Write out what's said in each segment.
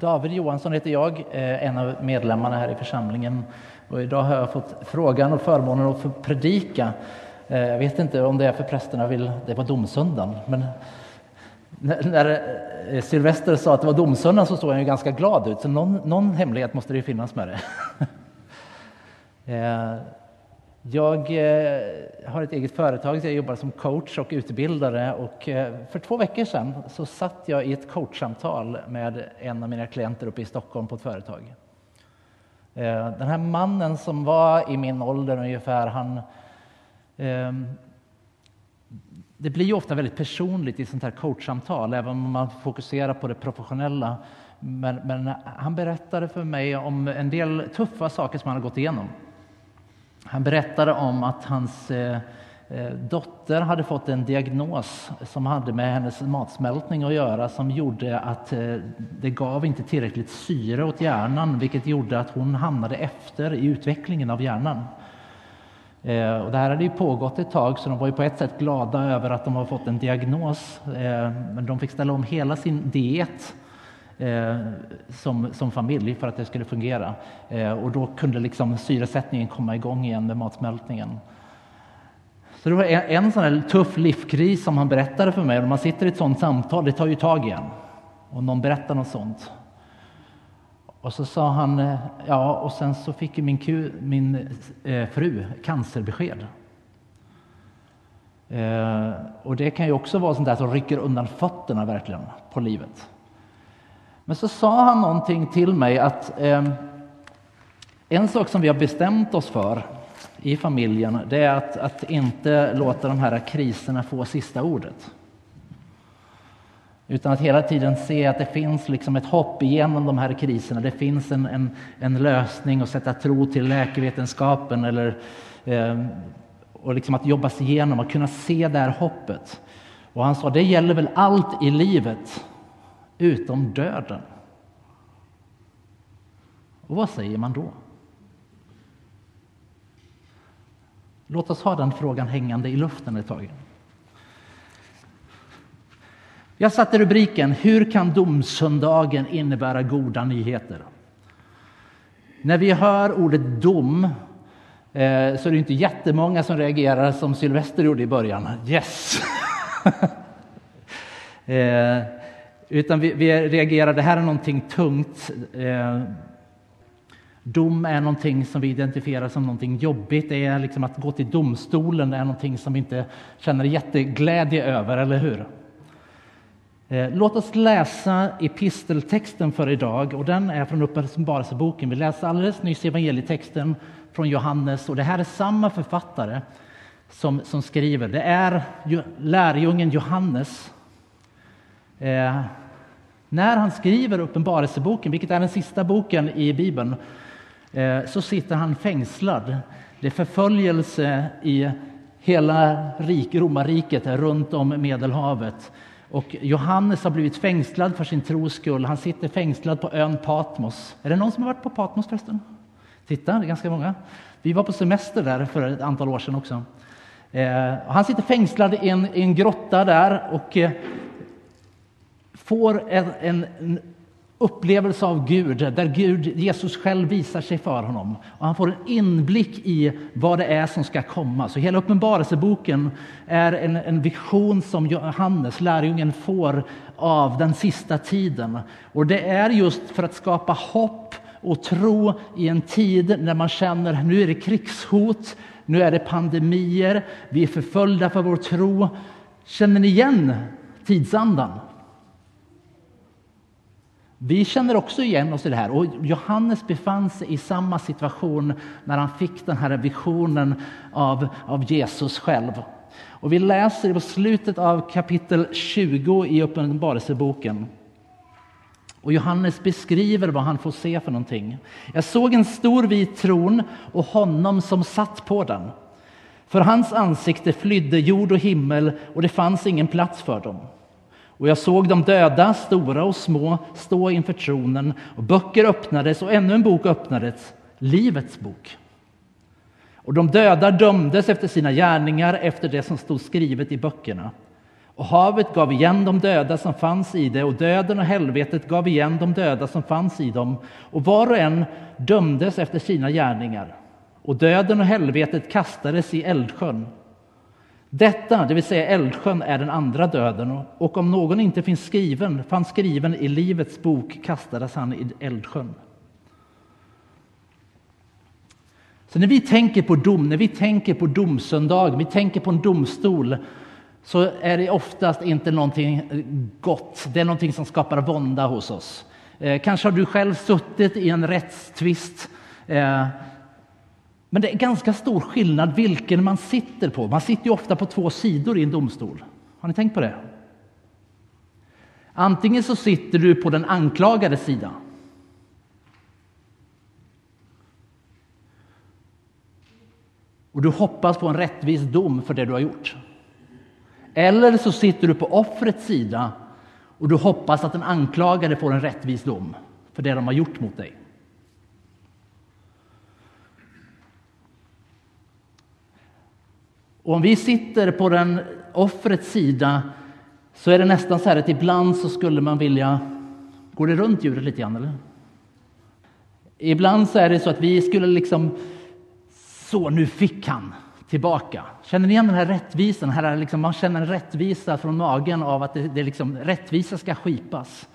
David Johansson heter jag, eh, en av medlemmarna här i församlingen. Och idag har jag fått frågan och förmånen att få predika. Eh, jag vet inte om det är för prästerna vill, det var domsöndagen, men när eh, Sylvester sa att det var domsöndagen så såg han ju ganska glad ut, så någon, någon hemlighet måste det ju finnas med det. Jag eh, har ett eget företag, jag jobbar som coach och utbildare och eh, för två veckor sedan så satt jag i ett coachsamtal med en av mina klienter uppe i Stockholm på ett företag. Eh, den här mannen som var i min ålder ungefär, han ehm, det blir ju ofta väldigt personligt i sånt här coachsamtal, även om man fokuserar på det professionella. Men, men, han berättade för mig om en del tuffa saker som han har gått igenom. Han berättade om att hans eh, eh, dotter hade fått en diagnos som hade med hennes matsmältning att göra som gjorde att eh, det gav inte tillräckligt syre åt hjärnan vilket gjorde att hon hamnade efter i utvecklingen av hjärnan. Och det här hade ju pågått ett tag, så de var ju på ett sätt glada över att de har fått en diagnos. Men de fick ställa om hela sin diet eh, som, som familj för att det skulle fungera. Eh, och då kunde liksom syresättningen komma igång igen med matsmältningen. Så det var en, en sån här tuff livskris som han berättade för mig. Och man sitter i ett sånt samtal, det tar ju tag igen. Och någon berättar något sånt. Och så sa han, eh, ja, och sen så fick min, min eh, fru cancerbesked. Eh, och det kan ju också vara sånt där som rycker undan fötterna verkligen på livet. Men så sa han någonting till mig att eh, en sak som vi har bestämt oss för i familjen, det är att, att inte låta de här kriserna få sista ordet. Utan att hela tiden se att det finns liksom ett hopp igenom de här kriserna. Det finns en, en, en lösning och sätta tro till läkevetenskapen eller, eh, och liksom att jobba sig igenom och kunna se det här hoppet. Och han sa, det gäller väl allt i livet utom döden. Och vad säger man då? Låt oss ha den frågan hängande i luften ett tag. Jag satte rubriken Hur kan domsöndagen innebära goda nyheter? När vi hör ordet dom eh, så är det inte jättemånga som reagerar som Sylvester gjorde i början. Yes! Eh, utan vi, vi, reagerar, det här är någonting tungt. Eh, dom är någonting som vi identifierar som någonting jobbigt. Det är liksom att gå till domstolen är någonting som vi inte känner jätteglädje över, eller hur? Eh, låt oss läsa episteltexten för idag och den är från Uppenbarelseboken. Vi läste alldeles nyss evangelietexten från Johannes och det här är samma författare som, som skriver. Det är lärjungen Johannes. Eh, när han skriver Uppenbarelseboken, vilket är den sista boken i Bibeln, eh, så sitter han fängslad. Det är förföljelse i hela rik, romarriket runt om Medelhavet. Och Johannes har blivit fängslad för sin tros skull. Han sitter fängslad på ön Patmos. Är det någon som har varit på Patmos förresten? Titta, det är ganska många. Vi var på semester där för ett antal år sedan också. Eh, han sitter fängslad i en, i en grotta där och eh, får en, en, en upplevelse av Gud, där Gud, Jesus själv visar sig för honom. Och han får en inblick i vad det är som ska komma. Så hela Uppenbarelseboken är en, en vision som Johannes, lärjungen, får av den sista tiden. Och det är just för att skapa hopp och tro i en tid när man känner att nu är det krigshot, nu är det pandemier, vi är förföljda för vår tro. Känner ni igen tidsandan? Vi känner också igen oss i det här. Och Johannes befann sig i samma situation när han fick den här visionen av, av Jesus själv. Och vi läser på slutet av kapitel 20 i Uppenbarelseboken. Och Johannes beskriver vad han får se för någonting. Jag såg en stor vit tron och honom som satt på den. För hans ansikte flydde jord och himmel och det fanns ingen plats för dem. Och jag såg de döda, stora och små, stå inför tronen och böcker öppnades och ännu en bok öppnades, Livets bok. Och de döda dömdes efter sina gärningar, efter det som stod skrivet i böckerna. Och havet gav igen de döda som fanns i det och döden och helvetet gav igen de döda som fanns i dem och var och en dömdes efter sina gärningar. Och döden och helvetet kastades i eldsjön. Detta, det vill säga eldsjön, är den andra döden och om någon inte finns skriven, fanns skriven i Livets bok kastades han i eldsjön. Så när vi tänker på dom, när vi tänker på domsöndag, vi tänker på en domstol, så är det oftast inte någonting gott. Det är någonting som skapar vånda hos oss. Eh, kanske har du själv suttit i en rättstvist. Eh, men det är ganska stor skillnad vilken man sitter på. Man sitter ju ofta på två sidor i en domstol. Har ni tänkt på det? Antingen så sitter du på den anklagade sidan. Och du hoppas på en rättvis dom för det du har gjort. Eller så sitter du på offrets sida och du hoppas att den anklagade får en rättvis dom för det de har gjort mot dig. Och om vi sitter på den offrets sida så är det nästan så här att ibland så skulle man vilja... Går det runt djuret lite grann eller? Ibland så är det så att vi skulle liksom... Så, nu fick han tillbaka. Känner ni igen den här rättvisan? Här liksom, man känner en rättvisa från magen av att det, det liksom, rättvisa ska skipas.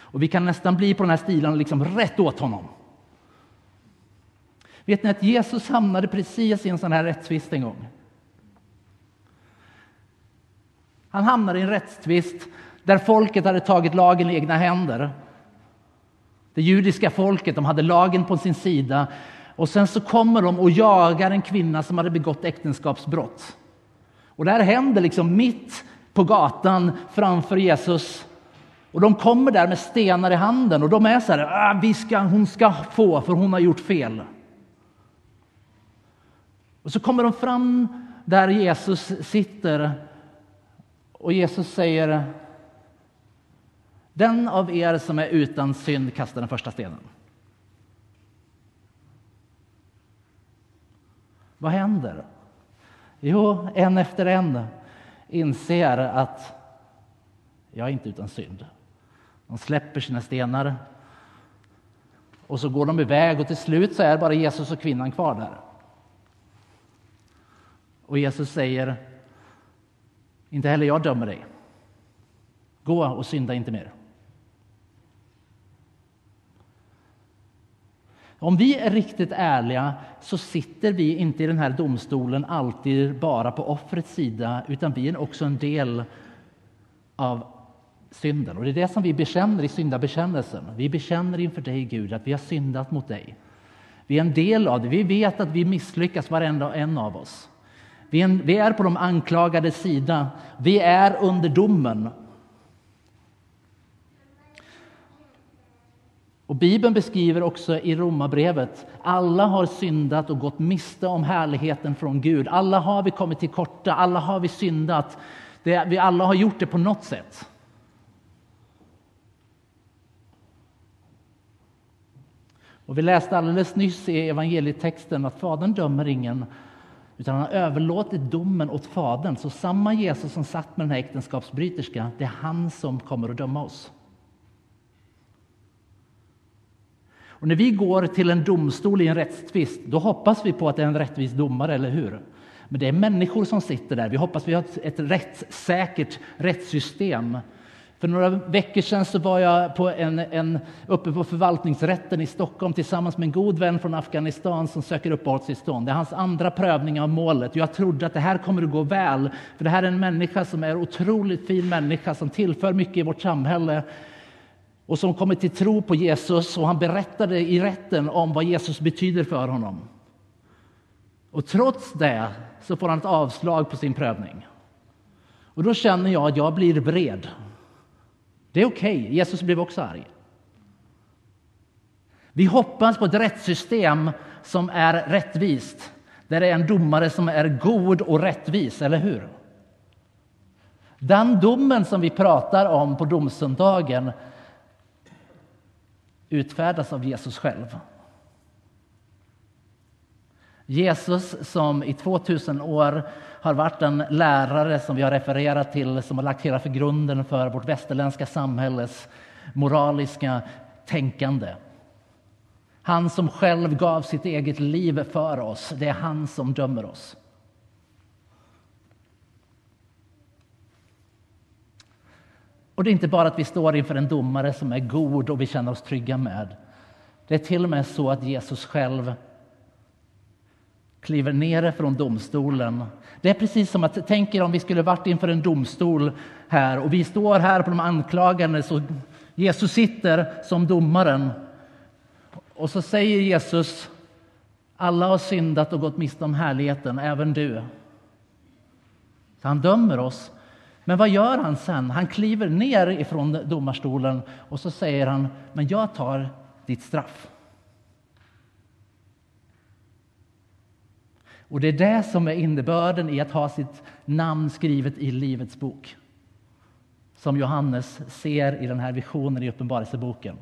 Och vi kan nästan bli på den här stilen liksom rätt åt honom. Vet ni att Jesus hamnade precis i en sån här rättvist en gång? Han hamnade i en rättstvist där folket hade tagit lagen i egna händer. Det judiska folket de hade lagen på sin sida och sen så kommer de och jagar en kvinna som hade begått äktenskapsbrott. Och det här händer liksom mitt på gatan framför Jesus. Och de kommer där med stenar i handen och de är så här, ah, vi ska, hon ska få för hon har gjort fel. Och så kommer de fram där Jesus sitter och Jesus säger Den av er som är utan synd kastar den första stenen. Vad händer? Jo, en efter en inser att jag är inte utan synd. De släpper sina stenar och så går de iväg och till slut så är bara Jesus och kvinnan kvar där. Och Jesus säger inte heller jag dömer dig. Gå och synda inte mer. Om vi är riktigt ärliga så sitter vi inte i den här domstolen alltid bara på offrets sida utan vi är också en del av synden. Och Det är det som vi bekänner i syndabekännelsen. Vi bekänner inför dig, Gud, att vi har syndat mot dig. Vi är en del av det. Vi vet att vi misslyckas, varenda en av oss. Vi är, på de anklagade sida. Vi är under domen. Och Bibeln beskriver också i Romarbrevet alla har syndat och gått miste om härligheten från Gud. Alla har vi kommit till korta, alla har vi syndat. Det, vi alla har gjort det på något sätt. Och vi läste alldeles nyss i evangelietexten att Fadern dömer ingen utan han har överlåtit domen åt Fadern. Så samma Jesus som satt med den här äktenskapsbryterskan, det är han som kommer att döma oss. Och när vi går till en domstol i en rättstvist, då hoppas vi på att det är en rättvis domare, eller hur? Men det är människor som sitter där. Vi hoppas vi har ett rättssäkert rättssystem för några veckor sedan så var jag på en, en, uppe på förvaltningsrätten i Stockholm tillsammans med en god vän från Afghanistan som söker uppehållstillstånd. Det är hans andra prövning av målet. Jag trodde att det här kommer att gå väl, för det här är en människa som är otroligt fin människa som tillför mycket i vårt samhälle och som kommer till tro på Jesus. Och han berättade i rätten om vad Jesus betyder för honom. Och trots det så får han ett avslag på sin prövning. Och då känner jag att jag blir vred. Det är okej. Okay. Jesus blev också arg. Vi hoppas på ett rättssystem som är rättvist, där det är en domare som är god och rättvis, eller hur? Den domen som vi pratar om på domsöndagen utfärdas av Jesus själv. Jesus som i 2000 år har varit en lärare som vi har refererat till som har lagt hela för grunden för vårt västerländska samhälles moraliska tänkande. Han som själv gav sitt eget liv för oss, det är han som dömer oss. Och det är inte bara att vi står inför en domare som är god och vi känner oss trygga med. Det är till och med så att Jesus själv kliver ner från domstolen. Det är precis som att, tänk er om vi skulle varit inför en domstol här och vi står här på de anklagande så Jesus sitter som domaren och så säger Jesus alla har syndat och gått miste om härligheten, även du. Så han dömer oss. Men vad gör han sen? Han kliver ner ifrån domarstolen och så säger han, men jag tar ditt straff. Och det är det som är innebörden i att ha sitt namn skrivet i Livets bok. Som Johannes ser i den här visionen i Uppenbarelseboken.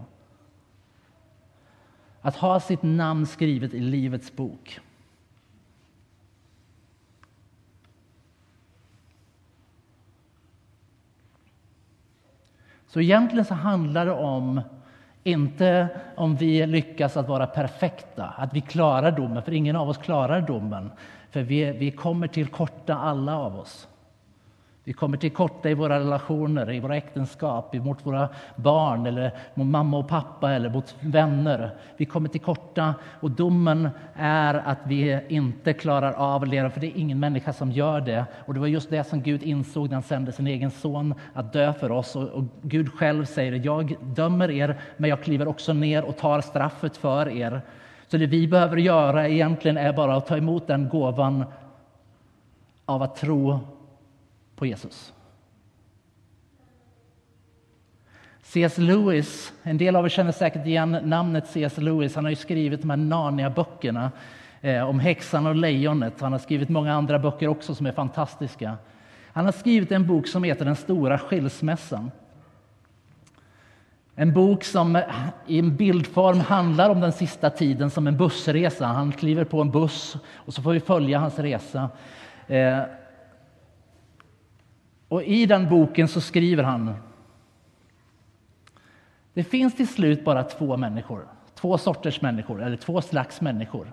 Att ha sitt namn skrivet i Livets bok. Så egentligen så handlar det om inte om vi lyckas att vara perfekta, att vi klarar domen, för ingen av oss klarar domen. För vi, vi kommer till korta, alla av oss. Vi kommer till korta i våra relationer, i våra äktenskap, mot våra barn, eller mot mamma och pappa eller mot vänner. Vi kommer till korta och domen är att vi inte klarar av att leva, för det är ingen människa som gör det. Och det var just det som Gud insåg när han sände sin egen son att dö för oss. Och, och Gud själv säger, jag dömer er, men jag kliver också ner och tar straffet för er. Så det vi behöver göra egentligen är bara att ta emot den gåvan av att tro på Jesus. C.S. Lewis, en del av er känner säkert igen namnet C.S. Lewis. Han har skrivit de här Narnia-böckerna eh, om häxan och lejonet. Han har skrivit många andra böcker också som är fantastiska. Han har skrivit en bok som heter Den stora skilsmässan. En bok som i en bildform handlar om den sista tiden som en bussresa. Han kliver på en buss och så får vi följa hans resa. Eh, och i den boken så skriver han det finns till slut bara två människor, två sorters människor, eller två slags människor.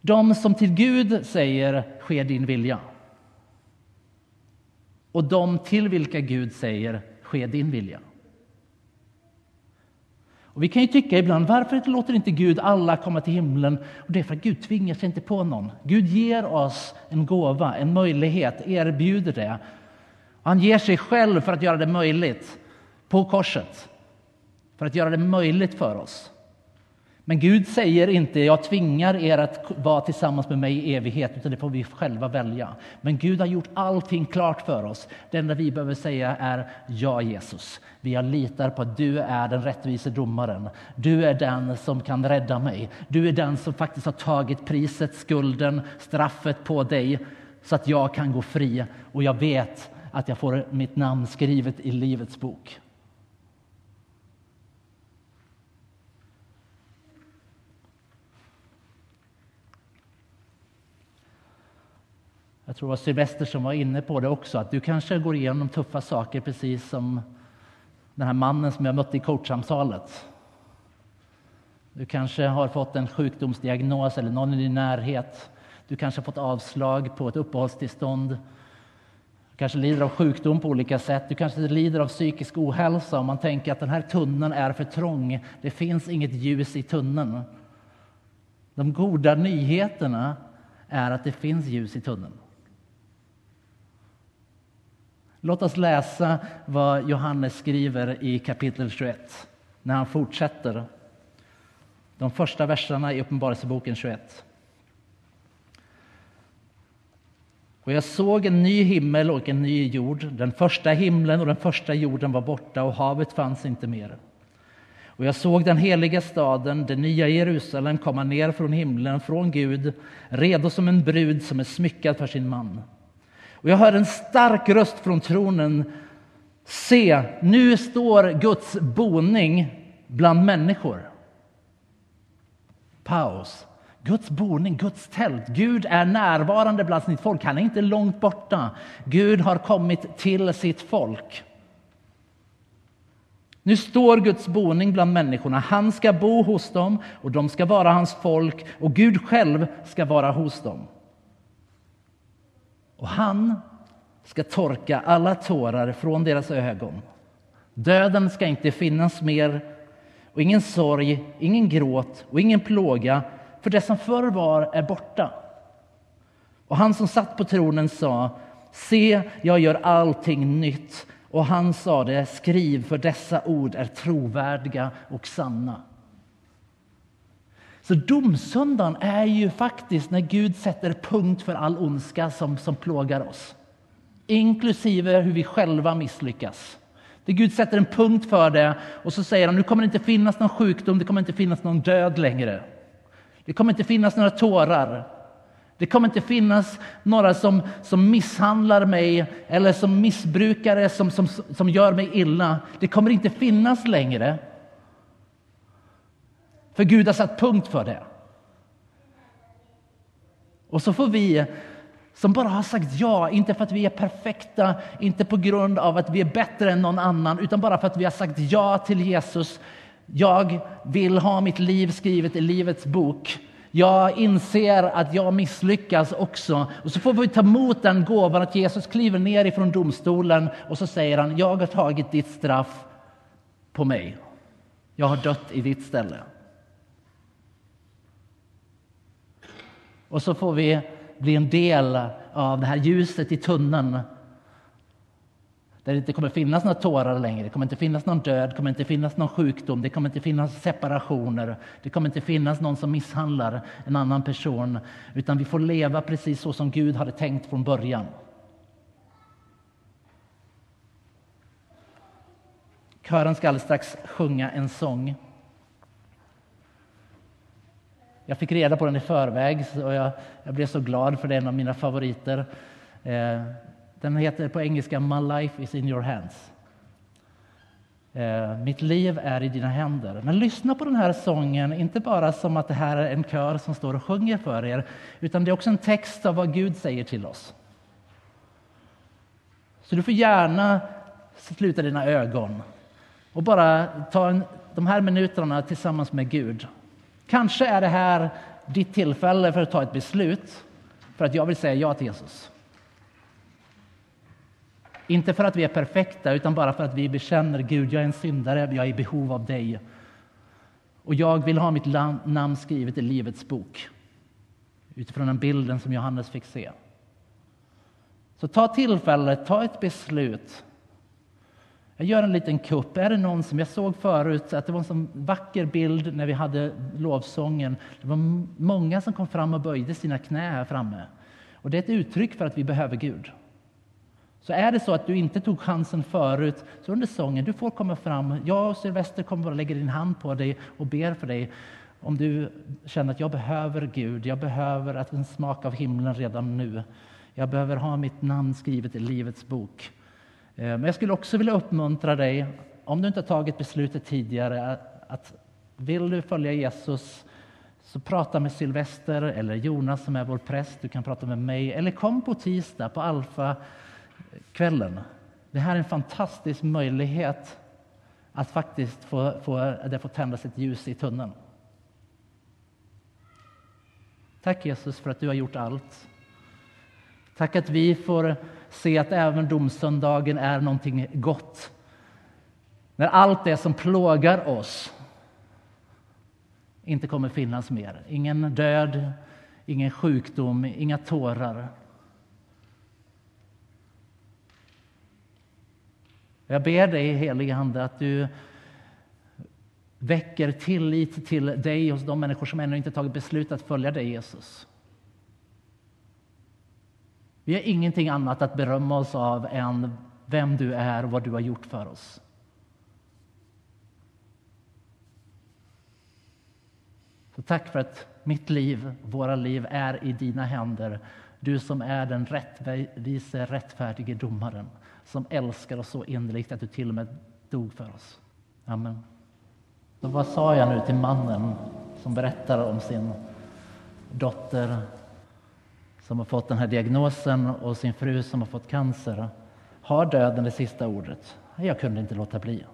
De som till Gud säger ”ske din vilja” och de till vilka Gud säger ”ske din vilja”. Och vi kan ju tycka ibland, varför låter inte Gud alla komma till himlen? Och det är för att Gud tvingar sig inte på någon. Gud ger oss en gåva, en möjlighet, erbjuder det. Han ger sig själv för att göra det möjligt på korset. För att göra det möjligt för oss. Men Gud säger inte jag tvingar er att vara tillsammans med mig i evighet, utan det får vi själva välja. Men Gud har gjort allting klart för oss. Det enda vi behöver säga är ja, Jesus. Vi litar på att du är den rättvise domaren. Du är den som kan rädda mig. Du är den som faktiskt har tagit priset, skulden, straffet på dig så att jag kan gå fri och jag vet att jag får mitt namn skrivet i Livets bok. Jag tror det var Sylvester som var inne på det också, att du kanske går igenom tuffa saker precis som den här mannen som jag mötte i coachsamtalet. Du kanske har fått en sjukdomsdiagnos eller någon i din närhet. Du kanske har fått avslag på ett uppehållstillstånd. Du kanske lider av sjukdom på olika sätt. Du kanske lider av psykisk ohälsa och man tänker att den här tunneln är för trång. Det finns inget ljus i tunneln. De goda nyheterna är att det finns ljus i tunneln. Låt oss läsa vad Johannes skriver i kapitel 21 när han fortsätter. De första verserna i Uppenbarelseboken 21. Och jag såg en ny himmel och en ny jord. Den första himlen och den första jorden var borta och havet fanns inte mer. Och jag såg den heliga staden, det nya Jerusalem, komma ner från himlen, från Gud, redo som en brud som är smyckad för sin man. Och jag hör en stark röst från tronen. Se, nu står Guds boning bland människor. Paus. Guds boning, Guds tält. Gud är närvarande bland sitt folk. Han är inte långt borta. Gud har kommit till sitt folk. Nu står Guds boning bland människorna. Han ska bo hos dem och de ska vara hans folk och Gud själv ska vara hos dem. Och han ska torka alla tårar från deras ögon. Döden ska inte finnas mer och ingen sorg, ingen gråt och ingen plåga för det som förr var är borta. Och han som satt på tronen sa Se, jag gör allting nytt. Och han sade skriv för dessa ord är trovärdiga och sanna. Så domsöndagen är ju faktiskt när Gud sätter punkt för all ondska som, som plågar oss. Inklusive hur vi själva misslyckas. Det Gud sätter en punkt för det och så säger han nu kommer det inte finnas någon sjukdom, det kommer inte finnas någon död längre. Det kommer inte finnas några tårar. Det kommer inte finnas några som, som misshandlar mig eller som missbrukare som, som, som gör mig illa. Det kommer inte finnas längre. För Gud har satt punkt för det. Och så får vi som bara har sagt ja, inte för att vi är perfekta, inte på grund av att vi är bättre än någon annan, utan bara för att vi har sagt ja till Jesus. Jag vill ha mitt liv skrivet i Livets bok. Jag inser att jag misslyckas också. Och så får vi ta emot den gåvan att Jesus kliver ner ifrån domstolen och så säger han, jag har tagit ditt straff på mig. Jag har dött i ditt ställe. Och så får vi bli en del av det här ljuset i tunneln där det inte kommer finnas några tårar längre, det kommer inte finnas någon död, det kommer inte finnas någon sjukdom, det kommer inte finnas separationer, det kommer inte finnas någon som misshandlar en annan person, utan vi får leva precis så som Gud hade tänkt från början. Kören ska alldeles strax sjunga en sång. Jag fick reda på den i förväg och jag, jag blev så glad för det är en av mina favoriter. Eh, den heter på engelska My life is in your hands. Eh, mitt liv är i dina händer. Men lyssna på den här sången, inte bara som att det här är en kör som står och sjunger för er, utan det är också en text av vad Gud säger till oss. Så du får gärna sluta dina ögon och bara ta en, de här minuterna tillsammans med Gud. Kanske är det här ditt tillfälle för att ta ett beslut för att jag vill säga ja till Jesus. Inte för att vi är perfekta, utan bara för att vi bekänner Gud, jag är en syndare, jag är i behov av dig. Och jag vill ha mitt namn skrivet i Livets bok utifrån den bilden som Johannes fick se. Så ta tillfället, ta ett beslut. Jag gör en liten kupp. Är det någon som jag såg förut att det var en sån vacker bild när vi hade lovsången. Det var många som kom fram och böjde sina knä här framme. Och det är ett uttryck för att vi behöver Gud. Så är det så att du inte tog chansen förut, så under sången, du får komma fram. Jag och Sylvester kommer att lägga din hand på dig och ber för dig. Om du känner att jag behöver Gud, jag behöver att en smak av himlen redan nu. Jag behöver ha mitt namn skrivet i Livets bok. Eh, men jag skulle också vilja uppmuntra dig, om du inte har tagit beslutet tidigare, att vill du följa Jesus så prata med Sylvester eller Jonas som är vår präst. Du kan prata med mig eller kom på tisdag på Alfa kvällen. Det här är en fantastisk möjlighet att faktiskt få, få, det får tändas ett ljus i tunneln. Tack Jesus för att du har gjort allt. Tack att vi får se att även domsöndagen är någonting gott. När allt det som plågar oss inte kommer finnas mer. Ingen död, ingen sjukdom, inga tårar. Jag ber dig, helige Ande, att du väcker tillit till dig hos de människor som ännu inte tagit beslut att följa dig, Jesus. Vi har ingenting annat att berömma oss av än vem du är och vad du har gjort för oss. Så tack för att mitt liv, våra liv, är i dina händer. Du som är den rättvise, rättfärdige domaren som älskar oss så innerligt att du till och med dog för oss. Amen. Så vad sa jag nu till mannen som berättar om sin dotter som har fått den här diagnosen och sin fru som har fått cancer. Har döden det sista ordet? Jag kunde inte låta bli.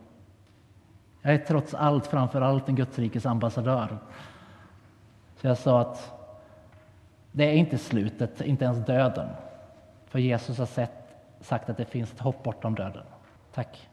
Jag är trots allt framför allt en Gudsrikes ambassadör. Så jag sa att det är inte slutet, inte ens döden. För Jesus har sett, sagt att det finns ett hopp bortom döden. Tack.